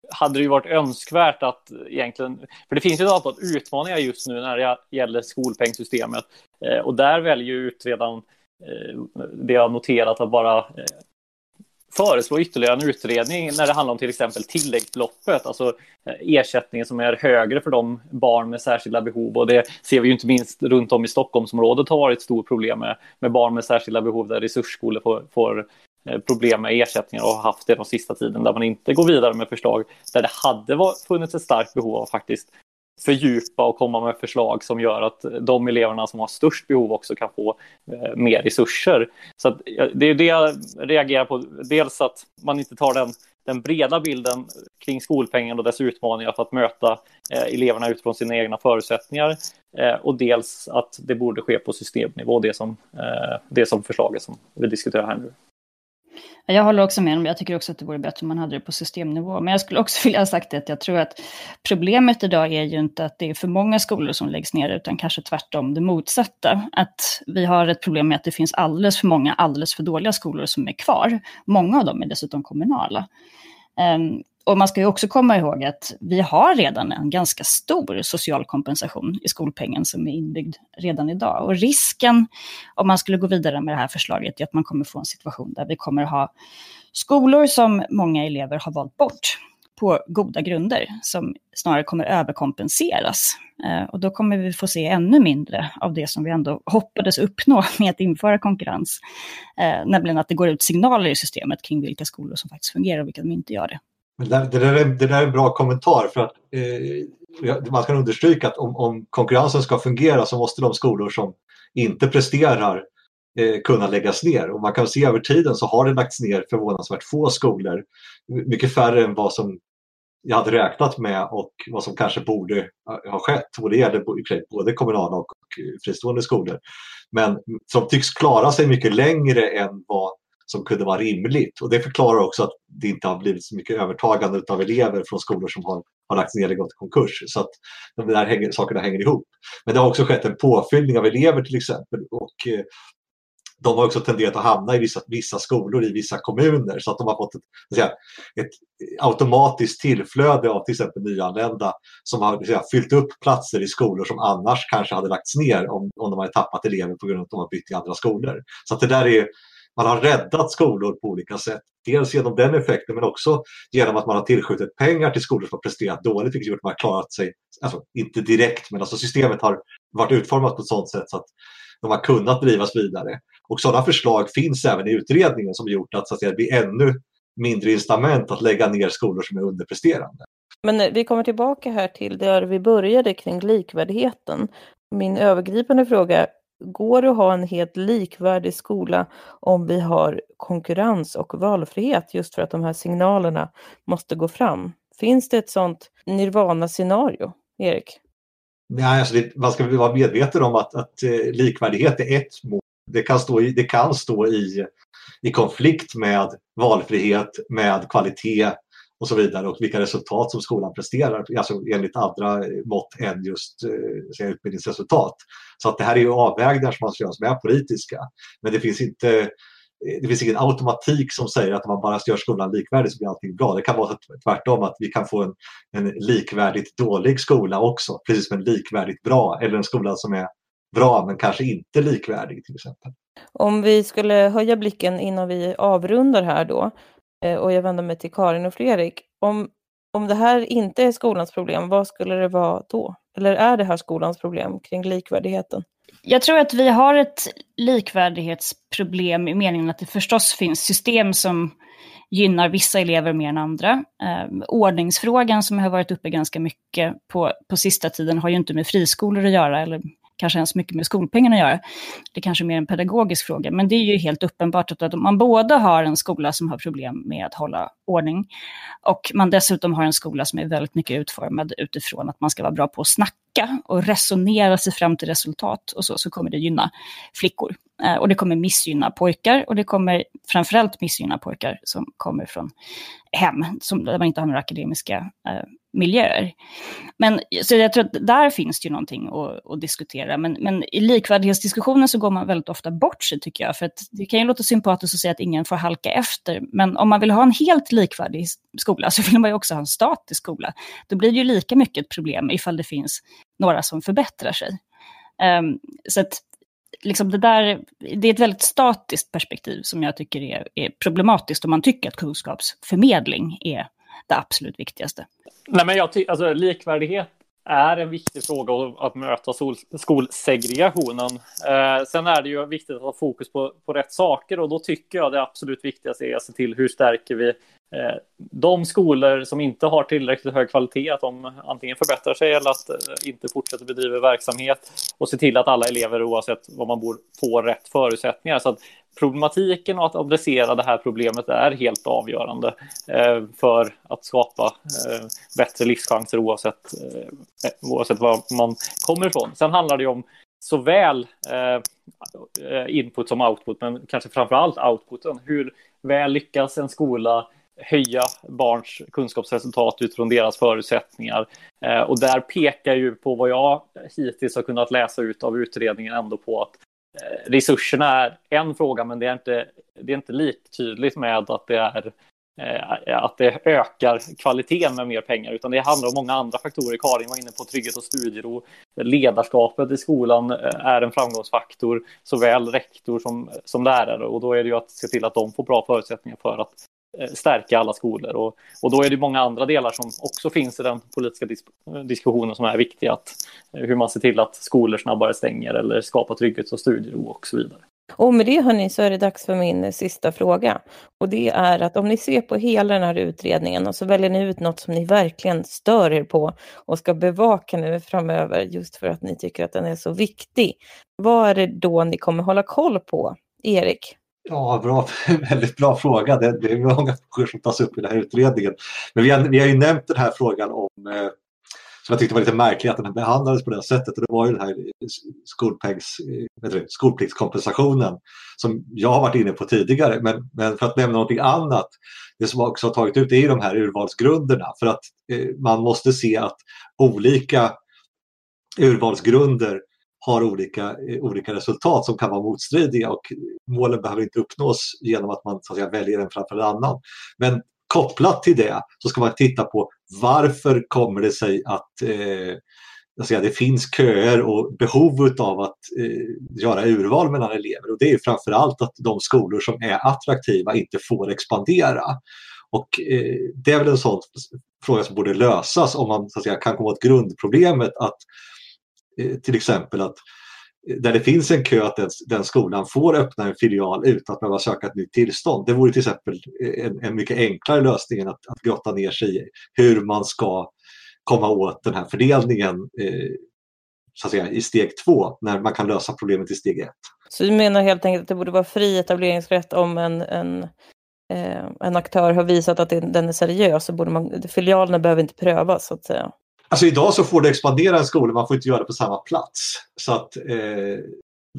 hade det ju varit önskvärt att egentligen, för det finns ju ett antal utmaningar just nu när det gäller skolpengssystemet. Eh, och där väljer utredaren, eh, det jag noterat, att bara föreslå ytterligare en utredning när det handlar om till exempel tilläggsbeloppet, alltså eh, ersättningen som är högre för de barn med särskilda behov. Och det ser vi ju inte minst runt om i Stockholmsområdet har varit ett stort problem med, med barn med särskilda behov där resursskolor får, får eh, problem med ersättningar och har haft det de sista tiden där man inte går vidare med förslag där det hade funnits ett starkt behov av faktiskt fördjupa och komma med förslag som gör att de eleverna som har störst behov också kan få eh, mer resurser. Så det är det jag reagerar på. Dels att man inte tar den, den breda bilden kring skolpengen och dess utmaningar för att möta eh, eleverna utifrån sina egna förutsättningar. Eh, och dels att det borde ske på systemnivå, det som, eh, det som förslaget som vi diskuterar här nu. Jag håller också med om Jag tycker också att det vore bättre om man hade det på systemnivå. Men jag skulle också <laughs> vilja ha sagt att jag tror att problemet idag är ju inte att det är för många skolor som läggs ner, utan kanske tvärtom det motsatta. Att vi har ett problem med att det finns alldeles för många alldeles för dåliga skolor som är kvar. Många av dem är dessutom kommunala. Um, och man ska ju också komma ihåg att vi har redan en ganska stor social kompensation i skolpengen som är inbyggd redan idag. Och risken om man skulle gå vidare med det här förslaget är att man kommer få en situation där vi kommer ha skolor som många elever har valt bort. på goda grunder som snarare kommer överkompenseras. Eh, och då kommer vi få se ännu mindre av det som vi ändå hoppades uppnå <laughs> med att införa konkurrens. Eh, nämligen att det går ut signaler i systemet kring vilka skolor som faktiskt fungerar och vilka som inte gör det. Men det, det, där är, det där är en bra kommentar för att eh, man kan understryka att om, om, konkurrensen ska fungera så måste de skolor som inte presterar eh, kunna läggas ner. Och man kan se över tiden så har det lagts ner förvånansvärt få skolor. Mycket färre än vad som jag hade räknat med och vad som kanske borde eh, ha skett. Och det gäller både kommunala och fristående skolor. Men som tycks klara sig mycket längre än vad som kunde vara rimligt. Och det förklarar också att det inte har blivit så mycket övertagande av elever från skolor som har, har lagts ner eller gått i konkurs. Så att de där hänger, sakerna hänger ihop. Men det har också skett en påfyllning av elever till exempel. Och eh, de har också tenderat att hamna i vissa, vissa skolor i vissa kommuner så att de har fått ett, säga, ett automatiskt tillflöde av till exempel nyanlända som har säga, fyllt upp platser i skolor som annars kanske hade lagts ner om, om de hade tappat elever på grund av att de har bytt till andra skolor. Så att det där är, man har räddat skolor på olika sätt. Dels genom den effekten men också genom att man har tillskjutit pengar till skolor som har presterat dåligt vilket gjort att man har klarat sig, alltså inte direkt men alltså systemet har varit utformat på ett sådant sätt så att de har kunnat drivas vidare. Och sådana förslag finns även i utredningen som gjort att, så att säga, det blir ännu mindre incitament att lägga ner skolor som är underpresterande. Men eh, vi kommer tillbaka här till där vi började kring likvärdigheten. Min övergripande fråga, går det att ha en helt likvärdig skola om vi har konkurrens och valfrihet just för att de här signalerna måste gå fram? Finns det ett sådant nirvana-scenario, Erik? Nej, alltså det, man ska vara medveten om att, att eh, likvärdighet är ett mål. Det kan stå i, det kan stå i, i konflikt med valfrihet, med kvalitet och så vidare och vilka resultat som skolan presterar, alltså enligt andra mått än just eh, utbildningsresultat. Så att det här är ju avvägningar som man ska göra som är politiska. Men det finns inte eh, det finns ingen automatik som säger att om man bara gör skolan likvärdig så blir allting bra. Det kan vara tvärtom att vi kan få en, en likvärdigt dålig skola också, precis som en likvärdigt bra eller en skola som är bra men kanske inte likvärdig till exempel. Om vi skulle höja blicken innan vi avrundar här då Eh, och jag vänder mig till Karin och Fredrik. Om, om det här inte är skolans problem, vad skulle det vara då? Eller är det här skolans problem kring likvärdigheten? Jag tror att vi har ett likvärdighetsproblem i meningen att det förstås finns system som gynnar vissa elever mer än andra. Eh, ordningsfrågan som har varit uppe ganska mycket på, på sista tiden har ju inte med friskolor att göra, eller kanske ens mycket med skolpengarna att göra. Det kanske är mer en pedagogisk fråga, men det är ju helt uppenbart att om man både har en skola som har problem med att hålla ordning och man dessutom har en skola som är väldigt mycket utformad utifrån att man ska vara bra på att snacka och resonera sig fram till resultat och så, så kommer det gynna flickor. Eh, och det kommer missgynna pojkar och det kommer framförallt missgynna pojkar som kommer från hem som, där man inte har några akademiska eh, miljöer. Men så jag tror att där finns det ju någonting att, att, diskutera. Men, men i likvärdighetsdiskussionen så går man väldigt ofta bort sig tycker jag. För att det kan ju låta sympatiskt att säga att ingen får halka efter. Men om man vill ha en helt likvärdig skola så vill man ju också ha en statisk skola. Då blir det ju lika mycket ett problem ifall det finns några som förbättrar sig. Um, så att liksom det, där, det är ett väldigt statiskt perspektiv som jag tycker är, är problematiskt om man tycker att kunskapsförmedling är det absolut viktigaste. Nej, men jag alltså, likvärdighet är en viktig fråga att möta skolsegregationen. Eh, sen är det ju viktigt att ha fokus på, på rätt saker och då tycker jag det absolut viktigaste är att se till hur stärker vi Eh, de skolor som inte har tillräckligt hög kvalitet, att de antingen förbättrar sig eller att eh, inte fortsätter bedriva verksamhet och se till att alla elever oavsett var man bor får rätt förutsättningar. Så att problematiken och att adressera det här problemet är helt avgörande eh, för att skapa bättre livschanser oavsett, oavsett var man kommer ifrån. Sen handlar det om såväl input som output, men kanske framför allt outputen. Hur väl lyckas en skola höja barns kunskapsresultat utifrån deras förutsättningar. Eh, och där pekar ju på vad jag hittills har kunnat läsa ut av utredningen ändå på att Eh, resurserna är en fråga, men det är inte, det är inte liktydligt med att det, är, eh, att det ökar kvaliteten med mer pengar, utan det handlar om många andra faktorer. Karin var inne på trygghet och studiero. Ledarskapet i skolan eh, är en framgångsfaktor, såväl rektor som, som lärare, och då är det ju att se till att de får bra förutsättningar för att Eh, stärka alla skolor. Och, och då är det många andra delar som också finns i den politiska disk diskussionen som är viktiga. Att, eh, hur man ser till att skolor snabbare stänger eller skapar trygghet och studiero och så vidare. Och med det hörni så är det dags för min eh, sista fråga. Och det är att om ni ser på hela den här utredningen och så väljer ni ut något som ni verkligen stör er på och ska bevaka nu framöver just för att ni tycker att den är så viktig. Vad är det då ni kommer hålla koll på? Erik? Ja, bra, <laughs> väldigt bra fråga. Det, det är många frågor som tas upp i den här utredningen. Men vi har, vi har ju nämnt den här frågan om eh, som jag tyckte var lite märkligt att den behandlades på det sättet. Och det var ju den här eh, skolpengs, eh, du, skolpliktskompensationen som jag har varit inne på tidigare. Men, men för att nämna någonting annat, det som också har tagit ut är de här urvalsgrunderna. För att eh, man måste se att olika urvalsgrunder har olika, eh, olika resultat som kan vara motstridiga och målen behöver inte uppnås genom att man så att säga, väljer en framför en annan. Men kopplat till det så ska man titta på varför kommer det sig att eh, alltså, säga, det finns köer och behov av att eh, göra urval mellan elever. Och det är framförallt att de skolor som är attraktiva inte får expandera. Och eh, det är väl en sån fråga som borde lösas om man så att säga, kan komma åt grundproblemet att Eh, till exempel att eh, där det finns en kö att den, den, skolan får öppna en filial utan att behöva söka ett nytt tillstånd. Det vore till exempel eh, en, en mycket enklare lösning än att, att grotta ner sig i hur man ska komma åt den här fördelningen eh, så att säga, i steg två när man kan lösa problemet i steg ett. Så du menar helt enkelt att det borde vara fri etableringsrätt om en, en, eh, en aktör har visat att den är seriös så borde man, filialerna behöver inte prövas så att säga? Alltså idag så får du expandera en skola, man får inte göra det på samma plats. Så att eh,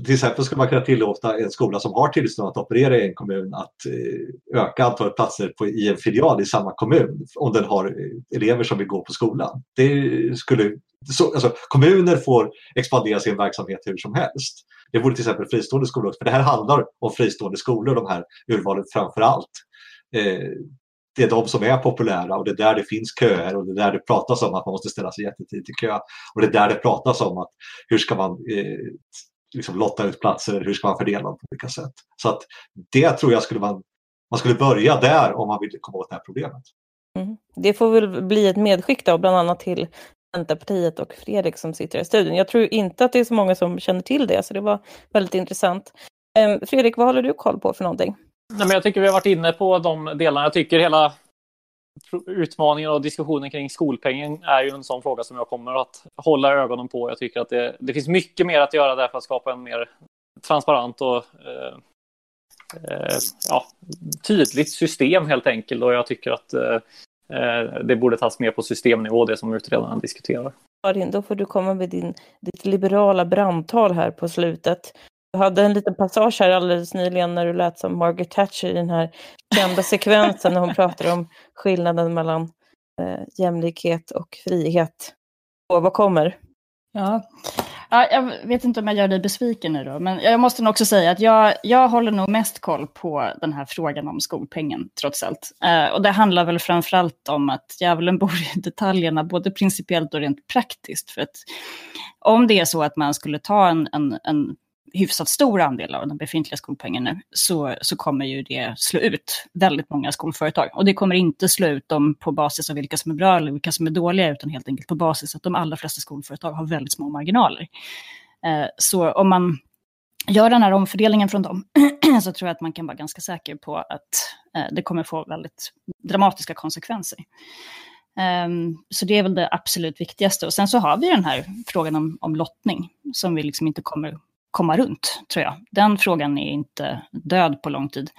till exempel skulle man kunna tillåta en skola som har tillstånd att operera i en kommun att eh, öka antalet platser på, i en filial i samma kommun om den har eh, elever som vill gå på skolan. Det skulle, så, alltså, kommuner får expandera sin verksamhet hur som helst. Det vore till exempel fristående skolor för det här handlar om fristående skolor, de här urvalet framför allt. Eh, det är de som är populära och det är där det finns köer och det är där det pratas om att man måste ställa sig jättetidigt i kö. Och det är där det pratas om att hur ska man eh, liksom lotta ut platser, hur ska man fördela dem på olika sätt. Så att det tror jag skulle man, man skulle börja där om man vill komma åt det här problemet. Mm. Det får väl bli ett medskick då, bland annat till Centerpartiet och Fredrik som sitter i studion. Jag tror inte att det är så många som känner till det, så det var väldigt intressant. Ehm, Fredrik, vad håller du koll på för någonting? Nej, men jag tycker vi har varit inne på de delarna. Jag tycker hela utmaningen och diskussionen kring skolpengen är ju en sån fråga som jag kommer att hålla ögonen på. Jag tycker att det, det finns mycket mer att göra där för att skapa en mer transparent och eh, eh, ja, tydligt system helt enkelt. Och jag tycker att eh, eh det borde tas mer på systemnivå, det som utredarna diskuterar. Karin, då får du komma med din, ditt liberala brandtal här på slutet. Du hade en liten passage här alldeles nyligen när du lät som Margaret Thatcher i den här kända sekvensen när hon pratar om skillnaden mellan eh, jämlikhet och frihet. Och vad kommer? Ja. ja, jag vet inte om jag gör dig besviken nu då, men jag måste nog också säga att jag, jag håller nog mest koll på den här frågan om skolpengen, trots allt. Eh, och det handlar väl framförallt om att djävulen bor i detaljerna, både principiellt och rent praktiskt. För att om det är så att man skulle ta en, en, en hyfsat stor andel av den befintliga skolpengen nu, så, så kommer ju det slå ut väldigt många skolföretag. Och det kommer inte slå ut dem på basis av vilka som är bra eller vilka som är dåliga, utan helt enkelt på basis av att de allra flesta skolföretag har väldigt små marginaler. Eh, så om man gör den här omfördelningen från dem <clears throat> så tror jag att man kan vara ganska säker på att eh, det kommer få väldigt dramatiska konsekvenser. Um, så det är väl det absolut viktigaste. Och sen så har vi den här frågan om, om lottning som vi liksom inte kommer komma runt, tror jag. Den frågan är inte död på lång tid.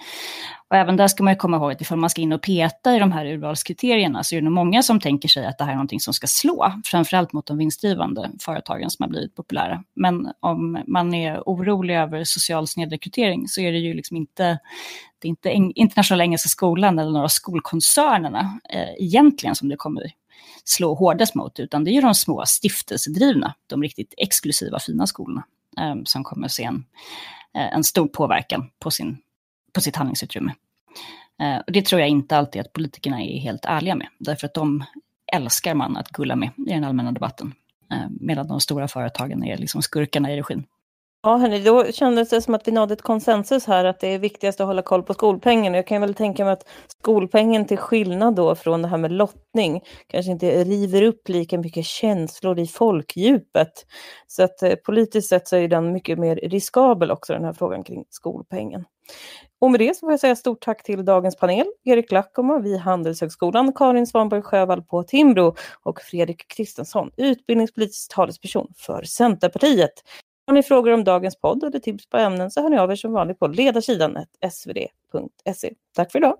Och även där ska man komma ihåg att ifall man ska in och peta i de här urvalskriterierna så är det nog många som tänker sig att det här är någonting som ska slå, framförallt mot de vinstdrivande företagen som har blivit populära. Men om man är orolig över social snedrekrytering så är det ju liksom inte, det är inte internationella engelska skolan eller några skolkoncernerna eh, egentligen som det kommer slå hårdast mot, utan det är ju de små stiftelsedrivna, de riktigt exklusiva fina skolorna. Ehm, som kommer att se en, eh, en stor påverkan på, sin, på sitt handlingsutrymme. Eh, och det tror jag inte alltid att politikerna är helt ärliga med, därför att de älskar man att gulla med i den allmänna debatten, ehm, medan de stora företagen är liksom skurkarna i regin. Ja, hörni, då kändes det som att vi nådde ett konsensus här att det är viktigast att hålla koll på skolpengen. Jag kan väl tänka mig att skolpengen till skillnad då från det här med lottning kanske inte river upp lika mycket känslor i folkdjupet. Så att eh, politiskt sett så är den mycket mer riskabel också den här frågan kring skolpengen. Och med det så får jag säga stort tack till dagens panel. Erik Lackoma vid Handelshögskolan, Karin Svanberg Sjövall på Timbro och Fredrik Kristensson, utbildningspolitisk talesperson för Centerpartiet. Har ni frågor om dagens podd eller tips på ämnen så hör ni av er som vanligt på ledarsidan svd.se. Tack för idag!